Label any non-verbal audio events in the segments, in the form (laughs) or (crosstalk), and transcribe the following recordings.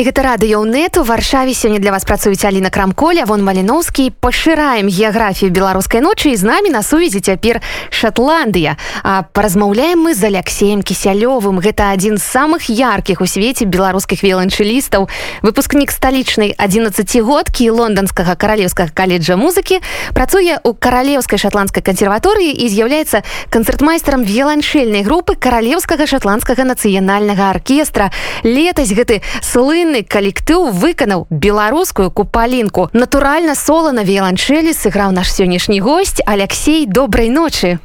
і гэта радыёнет у варшаве сёння для вас працуюць Аліна крамколя вон маліноўскі пашыраем геаграфію беларускай ночы і з намі на сувязі цяпер Шотландыя а паразмаўляем мы з алексеем кісялёвым гэта адзін з самых яркіх у свеце беларускіх веланчылістаў выпускнік сталічнай 11годкі лонданскага каралеўскага каледжа музыкі працуе у каралеўскай шотландскай кансерваторыі і з'яўляецца канцэртмайстерам віяланчэльнай групы каралеўскага шотландскага нацыянальнага аркестра летась гэты слы музычны калектыў выканаў беларускую купалінку натуральна сола на віяланчэлі сыграў наш сённяшні гость алексей добрай ночы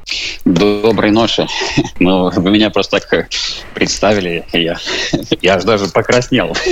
доброй ночи (laughs) ну вы меня просто так представили я (laughs) я аж даже покраснел (laughs)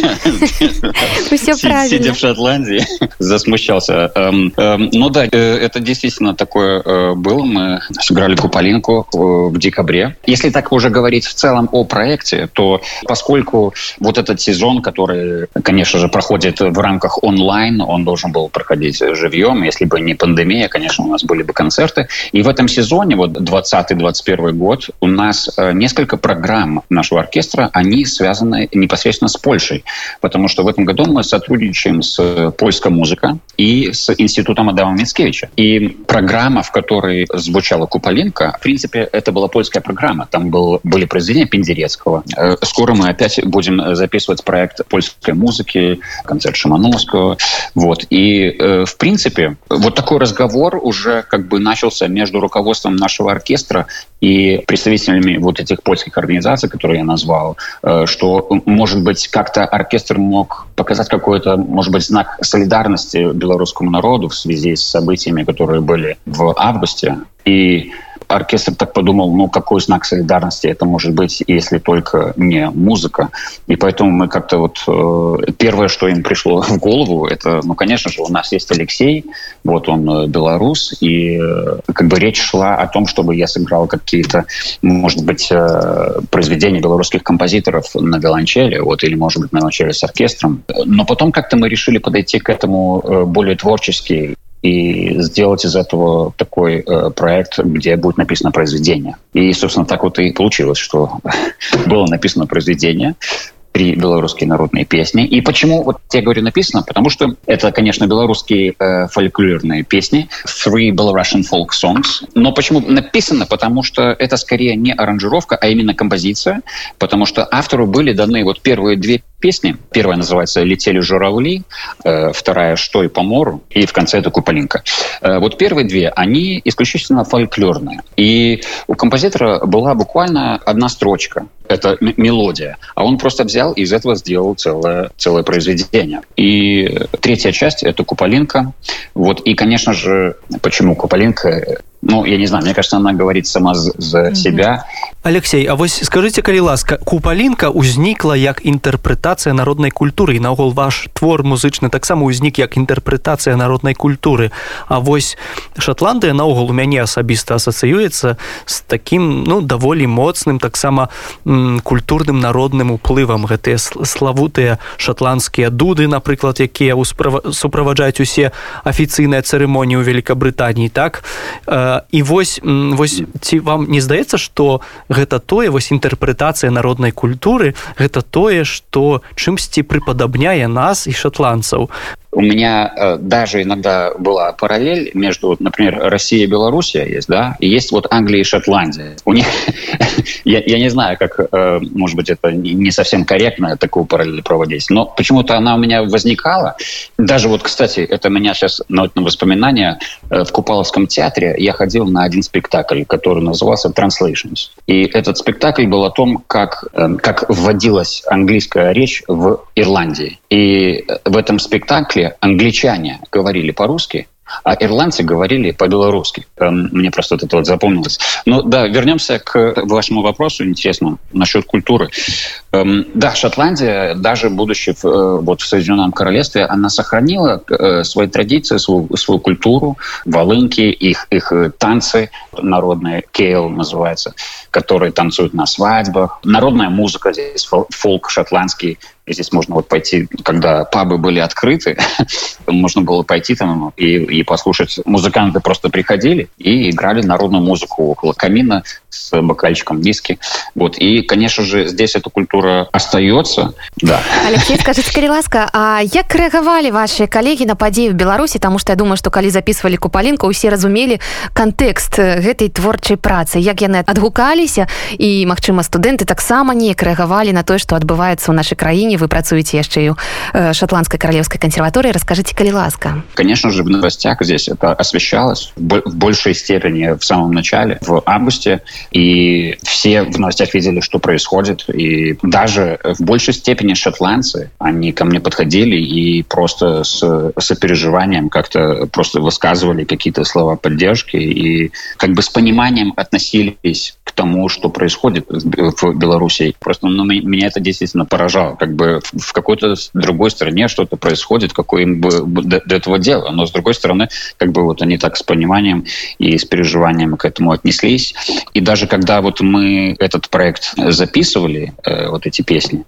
сидя в шотландии засмущался эм, эм, ну да э, это действительно такое э, было мы сыграли куполинку э, в декабре если так уже говорить в целом о проекте то поскольку вот этот сезон который который, конечно же, проходит в рамках онлайн. Он должен был проходить живьем. Если бы не пандемия, конечно, у нас были бы концерты. И в этом сезоне, вот 2020-2021 год, у нас э, несколько программ нашего оркестра, они связаны непосредственно с Польшей. Потому что в этом году мы сотрудничаем с «Польская музыка» и с Институтом Адама Мицкевича. И программа, в которой звучала Куполинка, в принципе, это была польская программа. Там был, были произведения Пендерецкого. Э, скоро мы опять будем записывать проект польской музыки, концерт Шимановского. Вот. И, э, в принципе, вот такой разговор уже как бы начался между руководством нашего оркестра и представителями вот этих польских организаций, которые я назвал, э, что, может быть, как-то оркестр мог показать какой-то, может быть, знак солидарности белорусскому народу в связи с событиями, которые были в августе. И оркестр так подумал, ну какой знак солидарности это может быть, если только не музыка. И поэтому мы как-то вот э, первое, что им пришло в голову, это, ну конечно же, у нас есть Алексей, вот он э, белорус, и э, как бы речь шла о том, чтобы я сыграл какие-то, может быть, произведения белорусских композиторов на виолончели, вот, или, может быть, на виолончели с оркестром. Но потом как-то мы решили подойти к этому более творчески и сделать из этого такой э, проект, где будет написано произведение. И, собственно, так вот и получилось, что (laughs) было написано произведение, три белорусские народные песни. И почему, вот я говорю написано, потому что это, конечно, белорусские э, фольклорные песни, three Belarusian folk songs. Но почему написано? Потому что это скорее не аранжировка, а именно композиция, потому что автору были даны вот первые две песни. Первая называется «Летели журавли», э, вторая «Что и по мору», и в конце это «Куполинка». Э, вот первые две, они исключительно фольклорные. И у композитора была буквально одна строчка, это мелодия, а он просто взял и из этого сделал целое, целое произведение. И третья часть — это «Куполинка». Вот, и, конечно же, почему «Куполинка»? Ну, я не знаю, мне кажется, она говорит сама за себя. Алексей, а вось скажите, калі ласка, купалінка ўзнікла як інтэрпрэтацыя народнай культуры і наогул ваш твор музычны таксама ўзнік як інтэрпрэтацыя народнай культуры. А вось Шотландыя наогул у мяне асабіста асацыюецца з такім ну даволі моцным таксама культурным народным уплывам гэтыя славутыя шотландскія дуды, напрыклад, якія суправаджаюць усе афіцыйныя цырымоніі ў Великабрытаніі так. І вось вось ці вам не здаецца, што гэта тое вось інтэрпрэтацыя народнай культуры гэта тое што чымсьці прыпадабняе нас і шотландцаў у меня э, даже иногда была параллель между, например, Россией и Белоруссией есть, да, и есть вот Англия и Шотландия. У них, (laughs) я, я не знаю, как, э, может быть, это не совсем корректно такую параллель проводить, но почему-то она у меня возникала. Даже вот, кстати, это меня сейчас на, на воспоминания э, в Купаловском театре я ходил на один спектакль, который назывался Translations. И этот спектакль был о том, как, э, как вводилась английская речь в Ирландии. И в этом спектакле англичане говорили по-русски, а ирландцы говорили по-белорусски. Мне просто это вот запомнилось. Ну да, вернемся к вашему вопросу интересному насчет культуры. Эм, да, Шотландия, даже будучи э, вот в Соединенном Королевстве, она сохранила э, свои традиции, свою, свою культуру, волынки, их, их э, танцы народные, кейл называется, которые танцуют на свадьбах. Народная музыка здесь, фолк шотландский, здесь можно вот пойти, когда пабы были открыты, (laughs) можно было пойти там и, и послушать. Музыканты просто приходили, и играли народную музыку около камина с бокальчиком виски. Вот. И, конечно же, здесь эта культура остается. Да. Алексей, скажите, калі ласка, а як рэагавалі ваши коллеги на падзеі в Беларусі, потому что я думаю, что калі записывали купалінку, усе разумелі контекст гэтай творчай працы, як яны адгукаліся і, магчыма, студэнты таксама неяк рэагавалі на тое, што адбываецца ў нашай краіне, вы працуеце яшчэ і шотландской королевской консерватории. Расскажите, коли ласка. Конечно же, в новостях здесь это освещалось в большей степени в самом начале, в августе. И все в новостях видели, что происходит. И даже в большей степени шотландцы, они ко мне подходили и просто с сопереживанием как-то просто высказывали какие-то слова поддержки и как бы с пониманием относились к тому, что происходит в Беларуси. Просто ну, меня это действительно поражало. Как бы в какой-то другой стране что-то происходит, какое им бы до, до этого дела. Но с другой стороны, как бы вот они так с пониманием и с переживанием к этому отнеслись. И даже когда вот мы этот проект записывали, э, вот эти песни,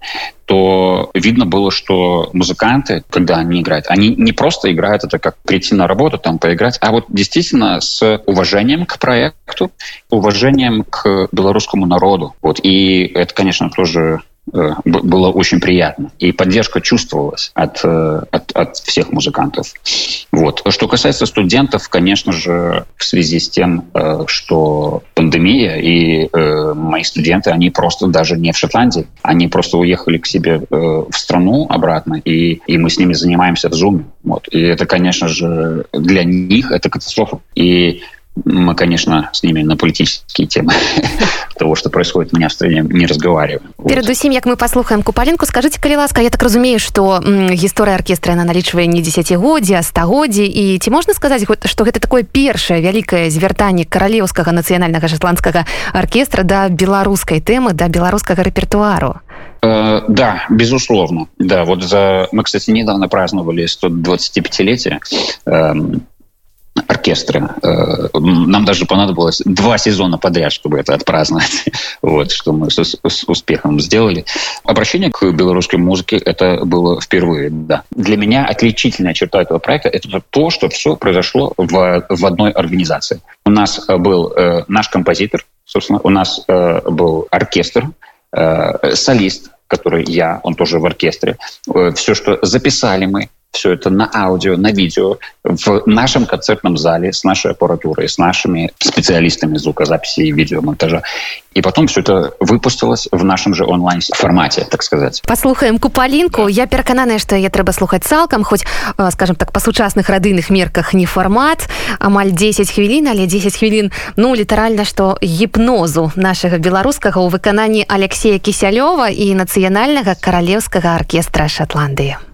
то видно было, что музыканты, когда они играют, они не просто играют это как прийти на работу, там поиграть, а вот действительно с уважением к проекту, уважением к белорусскому народу. Вот. И это, конечно, тоже было очень приятно. И поддержка чувствовалась от, э, от, от всех музыкантов. Вот. Что касается студентов, конечно же, в связи с тем, э, что пандемия, и мои студенты, они просто даже не в Шотландии, они просто уехали к себе в страну обратно, и, и мы с ними занимаемся в Zoom. Вот. И это, конечно же, для них это катастрофа. И мы, конечно, с ними на политические темы (laughs) того, что происходит у меня в стране, не разговариваем. Перед усім, як мы паслухаем купалінку, скажите, калі ласка, я так разумею, што гісторыя аркестра яна налічвае не дзесяцігоддзі, а стагоддзі і ці можна сказаць, што гэта такое першае вялікае звяртанне каралеўскага нацыянальнага шотландскага аркестра да беларускай тэмы да беларускага рэпертуару? Э, да, безусловно. Да, вот за... мы, кстати, недавно праздновали 125-летие э, оркестра. Э, нам даже понадобилось два сезона подряд, чтобы это отпраздновать. (laughs) Вот, что мы с, с успехом сделали. Обращение к белорусской музыке это было впервые, да. Для меня отличительная черта этого проекта это то, что все произошло в, в одной организации. У нас был э, наш композитор, собственно, у нас э, был оркестр, э, солист, который я, он тоже в оркестре. Э, все, что записали мы, все это на аудио, на видео, в нашем концертном зале с нашей аппаратурой, с нашими специалистами звукозаписи и видеомонтажа. И потом все это выпустилось в нашым же онлайн-формаце, так сказаць. Паслухаем купалінку. Я перакананая, што яе трэба слухаць цалкам, хоць э, скажем так па сучасных радыйных мерках не фармат, амаль 10 хвілін, але 10 хвілін ну літаральна, што гіпнозу нашага беларускага ў выкананні Алексея Кісялёва і нацыянальнага каралеўскага аркестра Шатландыі.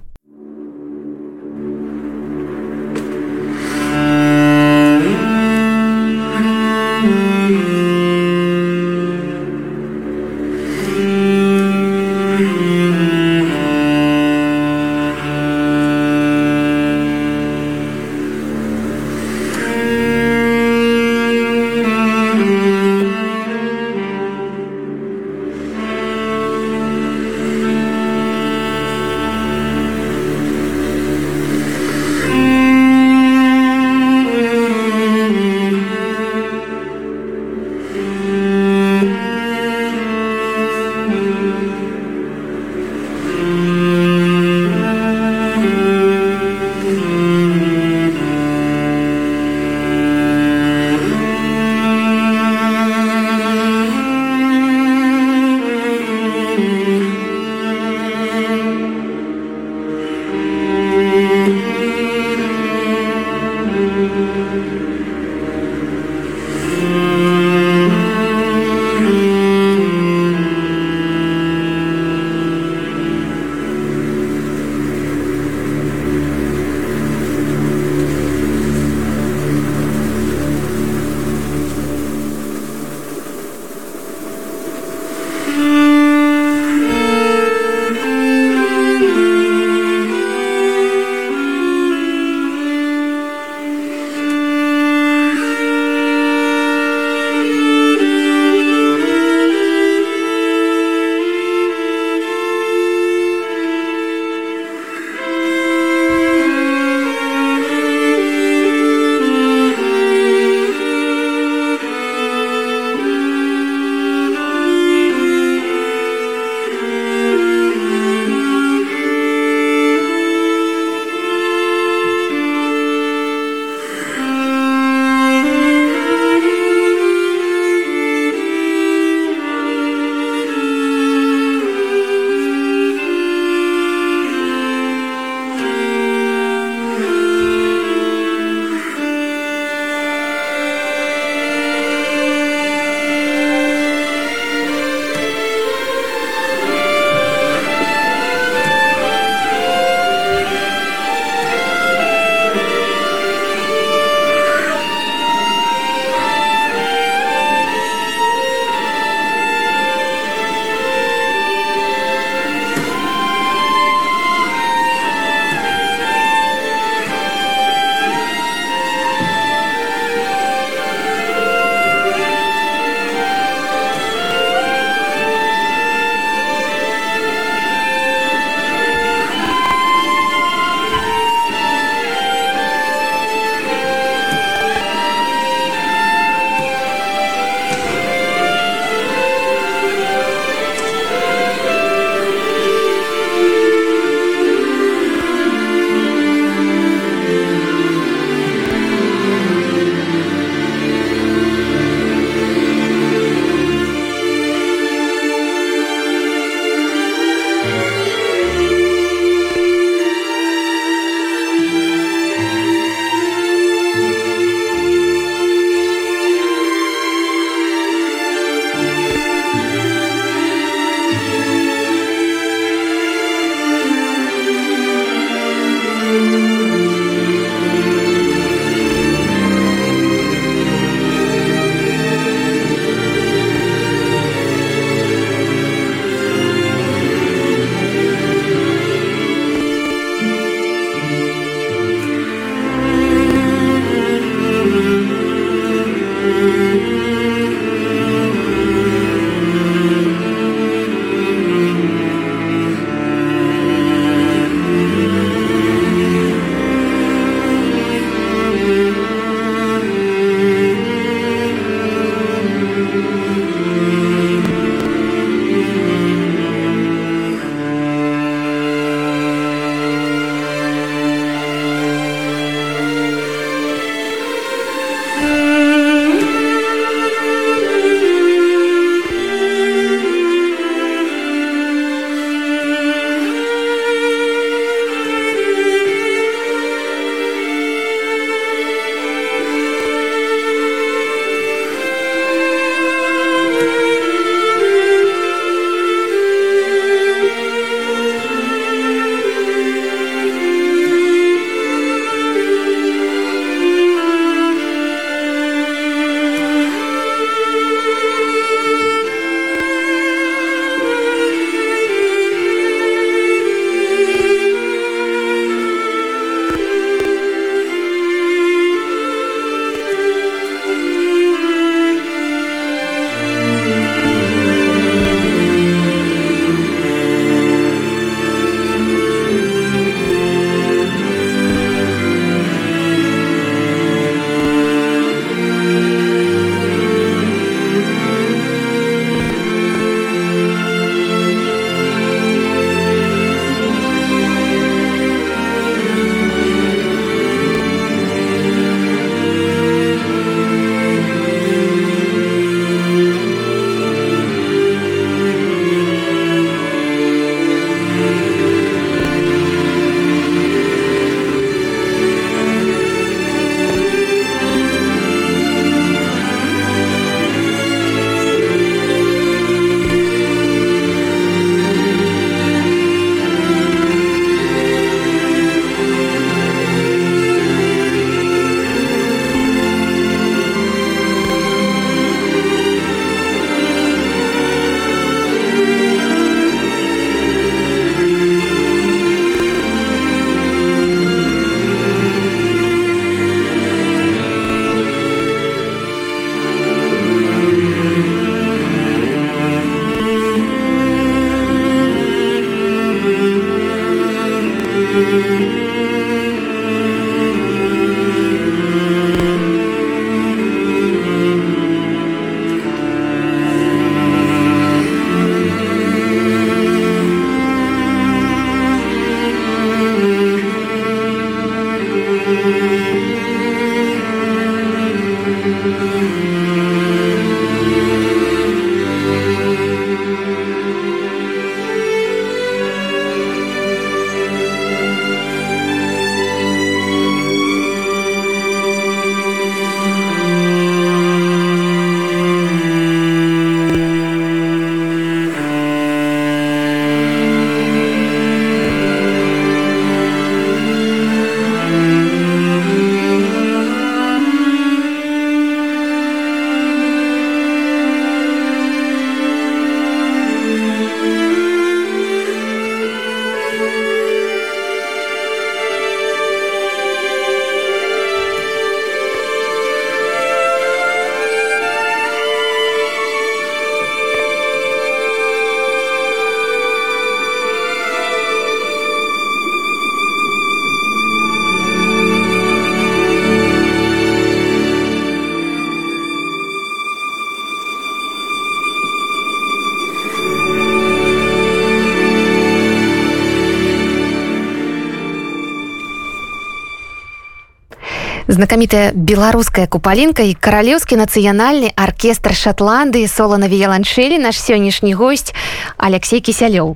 Знакамітая беларуская купалінка і каралеўскі нацыянальны аркестр шотландыі солана віяланшэлі наш сённяшні госць Алексей кісялёў.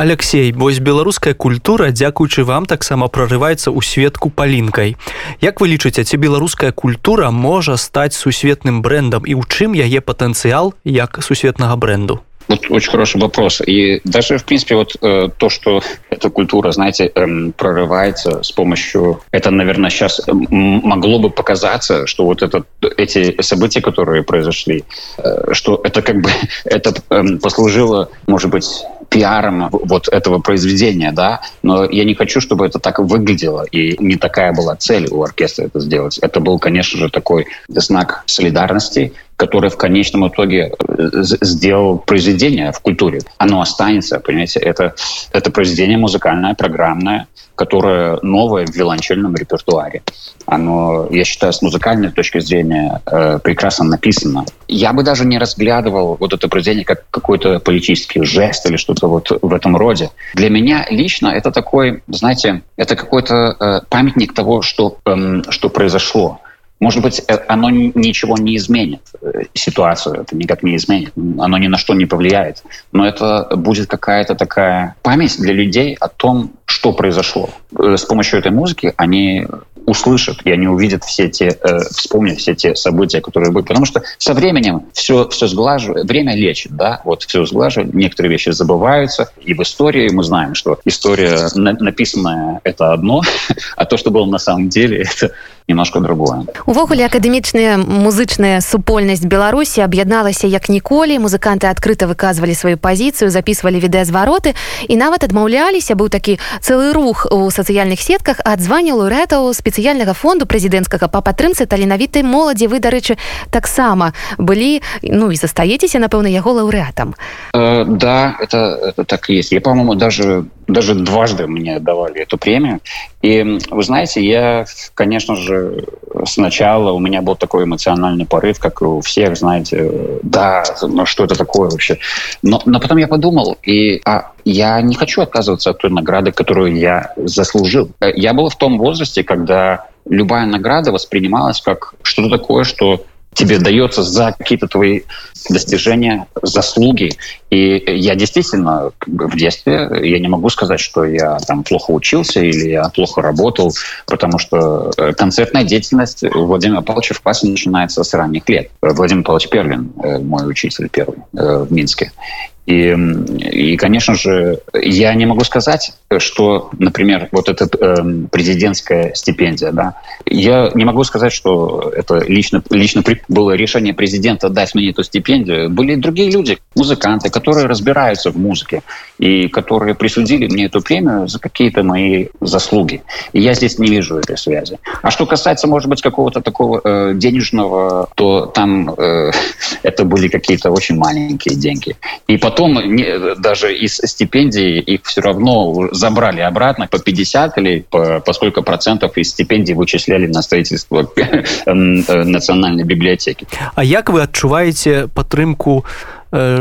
Алексей, вось беларуская культура, дзякуючы вам таксама прорываецца ў свет купалінкай. Як вы лічыце, ці беларуская культура можа стаць сусветным брендам і ў чым яе патэнцыял як сусветнага бренду? Вот очень хороший вопрос. И даже, в принципе, вот э, то, что эта культура, знаете, э, прорывается с помощью... Это, наверное, сейчас могло бы показаться, что вот это, эти события, которые произошли, э, что это как бы (laughs) это э, послужило, может быть, пиаром вот этого произведения, да, но я не хочу, чтобы это так выглядело, и не такая была цель у оркестра это сделать. Это был, конечно же, такой знак солидарности, который в конечном итоге э, сделал произведение в культуре. Оно останется, понимаете, это, это произведение музыкальное, программное, которое новое в виолончельном репертуаре. Оно, я считаю, с музыкальной точки зрения э, прекрасно написано. Я бы даже не разглядывал вот это произведение как какой-то политический жест или что-то вот в этом роде. Для меня лично это такой, знаете, это какой-то э, памятник того, что, э, что произошло. Может быть, э, оно ничего не изменит, э, ситуацию это никак не изменит, оно ни на что не повлияет, но это будет какая-то такая память для людей о том, что произошло. Э, с помощью этой музыки они услышат, и они увидят все те, э, вспомнят все те события, которые были. Потому что со временем все, все сглаживает, время лечит, да, вот все сглаживает, некоторые вещи забываются, и в истории мы знаем, что история написанная — это одно, (laughs) а то, что было на самом деле, это немножко другое. Увогуле акадэмічная музычная супольнасць Беларусі аб'ядналася як ніколі музыканты адкрыта выказвалі сваю пазіцыю записывалі відэазвароты і нават адмаўляліся быў такі цэлы рух у сацыяльных сетках. Ад звання лаўрэатаў спецыяльнага фонду прэзідэнцкага па падтрымцы таленавітай моладзі вы дарэчы таксама былі ну і застаецеся напэўна яго лаўрэатам э, да это, это так есть. Я по-моему даже даже дважды мне давали эту премию. И вы знаете, я, конечно же, сначала у меня был такой эмоциональный порыв, как у всех, знаете, да, ну что это такое вообще. Но, но потом я подумал, и а я не хочу отказываться от той награды, которую я заслужил. Я был в том возрасте, когда любая награда воспринималась как что-то такое, что тебе дается за какие-то твои достижения, заслуги. И я действительно в детстве, я не могу сказать, что я там плохо учился или я плохо работал, потому что э, концертная деятельность Владимира Павловича в классе начинается с ранних лет. Владимир Павлович Перлин, э, мой учитель первый э, в Минске. И, и, конечно же, я не могу сказать, что, например, вот эта э, президентская стипендия, да, я не могу сказать, что это лично, лично было решение президента дать мне эту стипендию. Были другие люди, музыканты, которые разбираются в музыке и которые присудили мне эту премию за какие-то мои заслуги. И я здесь не вижу этой связи. А что касается, может быть, какого-то такого э, денежного, то там э, (laughs) это были какие-то очень маленькие деньги. И потом потом не, даже из стипендий их все равно забрали обратно по 50 или по, по сколько процентов из стипендий вычисляли на строительство (laughs) национальной библиотеки. А як вы адчуваеце падтрымку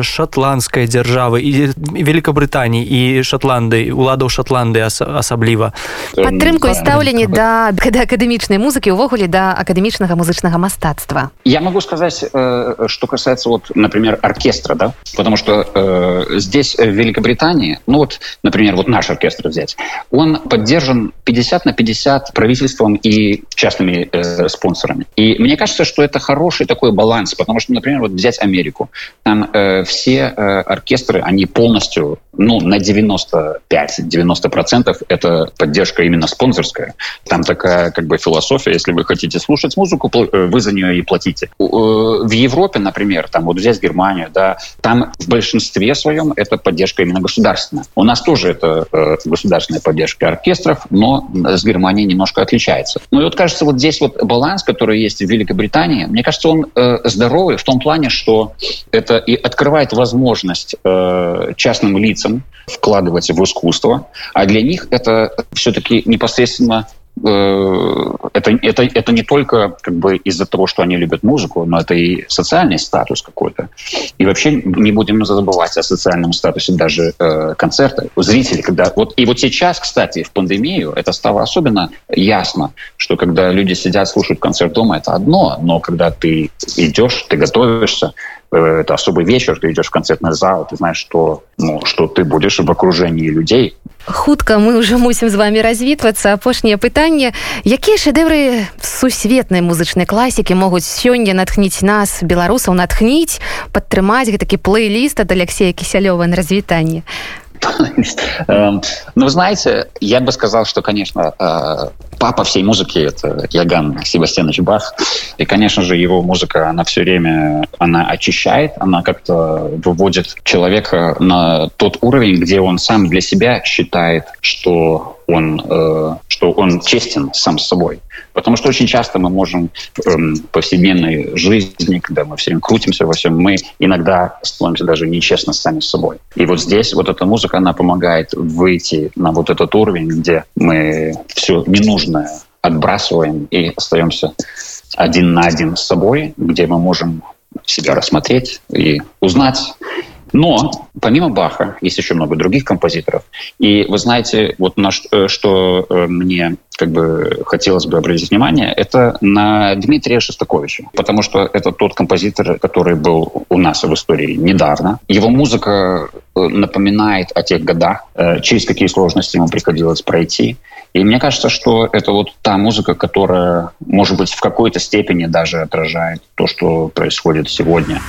шотландскай дзяржавы і Великабрытаніі і Шотландыі уладаў Шотланды асабліва падтрымку і стаўленне да. (laughs) акадэмічнай музыкі увогуле да акадэмічнага музычнага мастацтва я могу сказать что касается вот например оркестра да? Потому что э, здесь в Великобритании ну вот например вот наш оркестр взять он поддержан 50 на 50 правительством и частными э, спонсорами. И мне кажется что это хороший такой баланс потому что например вот взять Америку. Там э, все э, оркестры, они полностью, ну, на 95-90% это поддержка именно спонсорская. Там такая как бы философия, если вы хотите слушать музыку, э, вы за нее и платите. Э, в Европе, например, там вот взять Германию, да, там в большинстве своем это поддержка именно государственная. У нас тоже это государственная поддержка оркестров, но с Германией немножко отличается. Ну и вот кажется, вот здесь вот баланс, который есть в Великобритании, мне кажется, он здоровый в том плане, что это и открывает возможность э, частным лицам вкладывать в искусство, а для них это все-таки непосредственно э, это, это, это не только как бы из-за того, что они любят музыку, но это и социальный статус какой-то. И вообще не будем забывать о социальном статусе даже э, концерта. Зрители, когда... Вот, и вот сейчас, кстати, в пандемию это стало особенно ясно, что когда люди сидят, слушают концерт дома, это одно, но когда ты идешь, ты готовишься, это особый вечер, ты идешь в концертный зал, ты знаешь, что, ну, что ты будешь в окружении людей. Хутка мы уже мусим з вами развітвацца апошняе пытанне якія шэдэвры сусветнай музычнай класікі могуць сёння натхніць нас беларусаў натхніць падтрымаць гэтакі плейліст ад алексея кісялёва на развітанне (laughs) Эм, ну, знаете, я бы сказал, что, конечно, э, папа всей музыки — это Яган Себастьянович Бах. И, конечно же, его музыка, она все время, она очищает, она как-то выводит человека на тот уровень, где он сам для себя считает, что он, э, что он честен сам с собой. Потому что очень часто мы можем э, повседневной жизни, когда мы все время крутимся во всем, мы иногда становимся даже нечестно сами с собой. И вот здесь вот эта музыка, она помогает выйти на вот этот уровень, где мы все ненужное отбрасываем и остаемся один на один с собой, где мы можем себя рассмотреть и узнать, но помимо Баха есть еще много других композиторов. И вы знаете, вот на что, э, что э, мне как бы хотелось бы обратить внимание, это на Дмитрия Шостаковича. Потому что это тот композитор, который был у нас в истории недавно. Его музыка э, напоминает о тех годах, через какие сложности ему приходилось пройти. И мне кажется, что это вот та музыка, которая, может быть, в какой-то степени даже отражает то, что происходит сегодня.